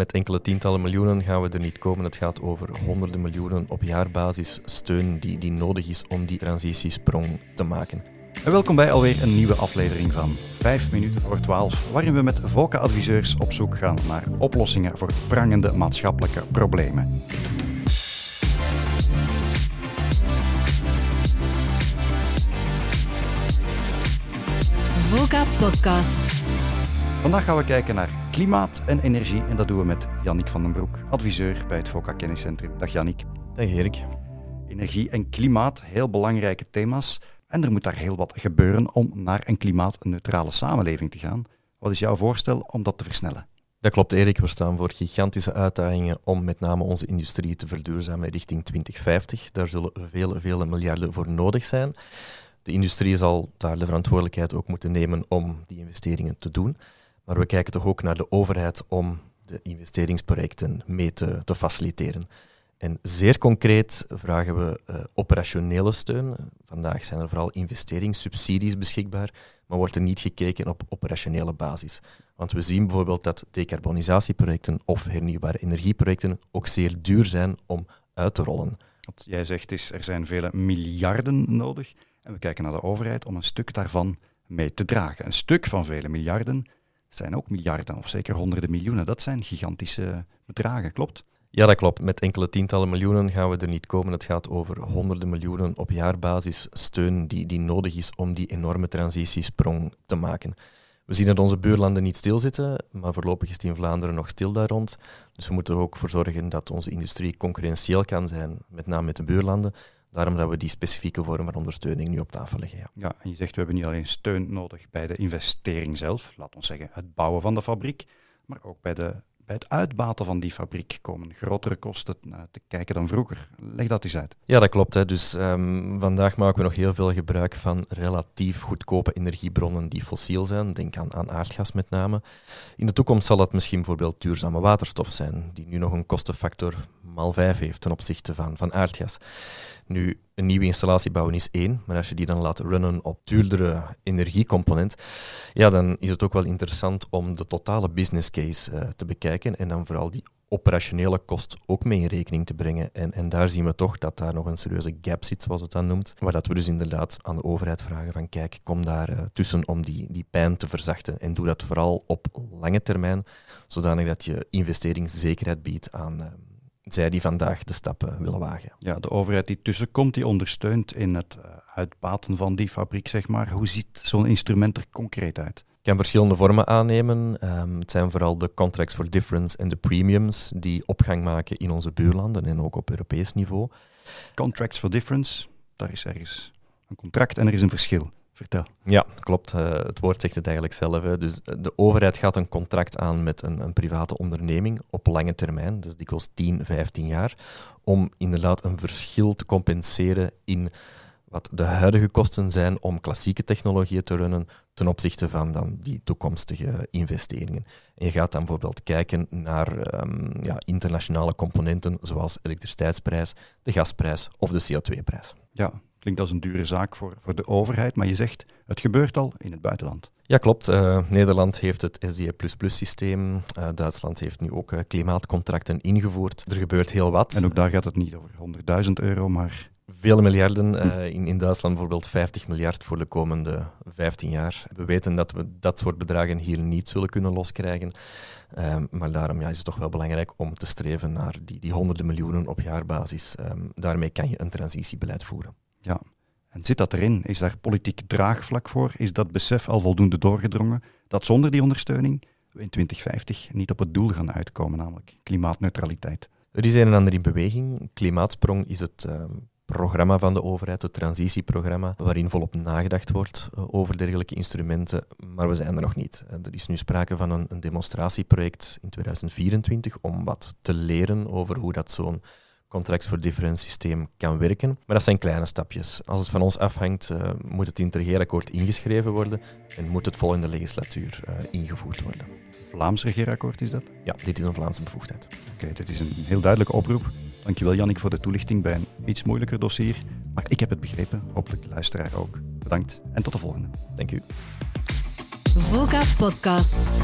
met enkele tientallen miljoenen gaan we er niet komen. Het gaat over honderden miljoenen op jaarbasis steun die, die nodig is om die transitiesprong te maken. En welkom bij alweer een nieuwe aflevering van 5 minuten voor 12, waarin we met VOCA-adviseurs op zoek gaan naar oplossingen voor prangende maatschappelijke problemen. VOCA Podcasts. Vandaag gaan we kijken naar klimaat en energie en dat doen we met Jannik van den Broek, adviseur bij het VOCA Kenniscentrum. Dag Jannik. Dag Erik. Energie en klimaat, heel belangrijke thema's. En er moet daar heel wat gebeuren om naar een klimaatneutrale samenleving te gaan. Wat is jouw voorstel om dat te versnellen? Dat klopt, Erik. We staan voor gigantische uitdagingen om met name onze industrie te verduurzamen richting 2050. Daar zullen vele, vele miljarden voor nodig zijn. De industrie zal daar de verantwoordelijkheid ook moeten nemen om die investeringen te doen. Maar we kijken toch ook naar de overheid om de investeringsprojecten mee te, te faciliteren. En zeer concreet vragen we uh, operationele steun. Vandaag zijn er vooral investeringssubsidies beschikbaar, maar wordt er niet gekeken op operationele basis. Want we zien bijvoorbeeld dat decarbonisatieprojecten of hernieuwbare energieprojecten ook zeer duur zijn om uit te rollen. Wat jij zegt is, er zijn vele miljarden nodig. En we kijken naar de overheid om een stuk daarvan mee te dragen. Een stuk van vele miljarden zijn ook miljarden of zeker honderden miljoenen. Dat zijn gigantische bedragen, klopt? Ja, dat klopt. Met enkele tientallen miljoenen gaan we er niet komen. Het gaat over honderden miljoenen op jaarbasis steun die, die nodig is om die enorme transitiesprong te maken. We zien dat onze buurlanden niet stilzitten, maar voorlopig is het in Vlaanderen nog stil daar rond. Dus we moeten er ook voor zorgen dat onze industrie concurrentieel kan zijn, met name met de buurlanden. Daarom dat we die specifieke vorm van ondersteuning nu op tafel leggen. Ja. ja, en je zegt we hebben niet alleen steun nodig bij de investering zelf, laat ons zeggen het bouwen van de fabriek, maar ook bij de bij uitbaten van die fabriek komen grotere kosten uh, te kijken dan vroeger. Leg dat eens uit. Ja, dat klopt. Hè. Dus um, vandaag maken we nog heel veel gebruik van relatief goedkope energiebronnen die fossiel zijn. Denk aan, aan aardgas met name. In de toekomst zal het misschien bijvoorbeeld duurzame waterstof zijn, die nu nog een kostenfactor maal 5 heeft ten opzichte van, van aardgas. Nu, een nieuwe installatie bouwen is één, maar als je die dan laat runnen op duurdere energiecomponent, ja, dan is het ook wel interessant om de totale business case uh, te bekijken en dan vooral die operationele kost ook mee in rekening te brengen. En, en daar zien we toch dat daar nog een serieuze gap zit, zoals het dan noemt. Waar dat we dus inderdaad aan de overheid vragen van kijk, kom daar uh, tussen om die, die pijn te verzachten. En doe dat vooral op lange termijn, zodanig dat je investeringszekerheid biedt aan, uh, zij die vandaag de stappen willen wagen. Ja, de overheid die tussenkomt, die ondersteunt in het uh, uitbaten van die fabriek, zeg maar. Hoe ziet zo'n instrument er concreet uit? Het kan verschillende vormen aannemen. Um, het zijn vooral de contracts for difference en de premiums die opgang maken in onze buurlanden en ook op Europees niveau. Contracts for difference, daar is ergens een contract en er is een verschil. Vertel. Ja, klopt. Uh, het woord zegt het eigenlijk zelf. Hè. Dus de overheid gaat een contract aan met een, een, private onderneming op lange termijn, dus dikwijls 10, 15 jaar, om inderdaad een verschil te compenseren in wat de huidige kosten zijn om klassieke technologieën te runnen ten opzichte van dan die toekomstige investeringen. En je gaat dan bijvoorbeeld kijken naar um, ja, internationale componenten zoals elektriciteitsprijs, de gasprijs of de CO2-prijs. Ja, Klinkt als een dure zaak voor, voor de overheid, maar je zegt het gebeurt al in het buitenland. Ja, klopt. Uh, Nederland heeft het SDE++-systeem. Uh, eh, Duitsland heeft nu ook uh, klimaatcontracten ingevoerd. Er gebeurt heel wat. En ook daar gaat het niet over 100.000 euro, maar... Vele miljarden. in, in Duitsland bijvoorbeeld 50 miljard voor de komende 15 jaar. We weten dat we dat soort bedragen hier niet zullen kunnen loskrijgen. Um, maar daarom ja, is het toch wel belangrijk om te streven naar die, die honderden miljoenen op jaarbasis. Um, daarmee kan je een transitiebeleid voeren. Ja, en zit dat erin? Is daar politiek draagvlak voor? Is dat besef al voldoende doorgedrongen dat zonder die ondersteuning we in 2050 niet op het doel gaan uitkomen, namelijk klimaatneutraliteit? Er is een en ander in beweging. Klimaatsprong is het uh, programma van de overheid, het transitieprogramma, waarin volop nagedacht wordt uh, over dergelijke instrumenten, maar we zijn er nog niet. Er is nu sprake van een, een demonstratieproject in 2024 om wat te leren over hoe dat zo'n contracts for difference systeem kan werken. Maar dat zijn kleine stapjes. Als het van ons afhangt, uh, moet het interregeerakkoord ingeschreven worden en moet het volgende legislatuur uh, ingevoerd worden. Vlaams regeerakkoord is dat? Ja, dit is een Vlaamse bevoegdheid. Oké, okay, dit is een heel duidelijke oproep. Dankjewel Jannik voor de toelichting bij een iets moeilijker dossier. Maar ik heb het begrepen, hopelijk de luisteraar ook. Bedankt en tot de volgende. Dank u. VOCA Podcasts.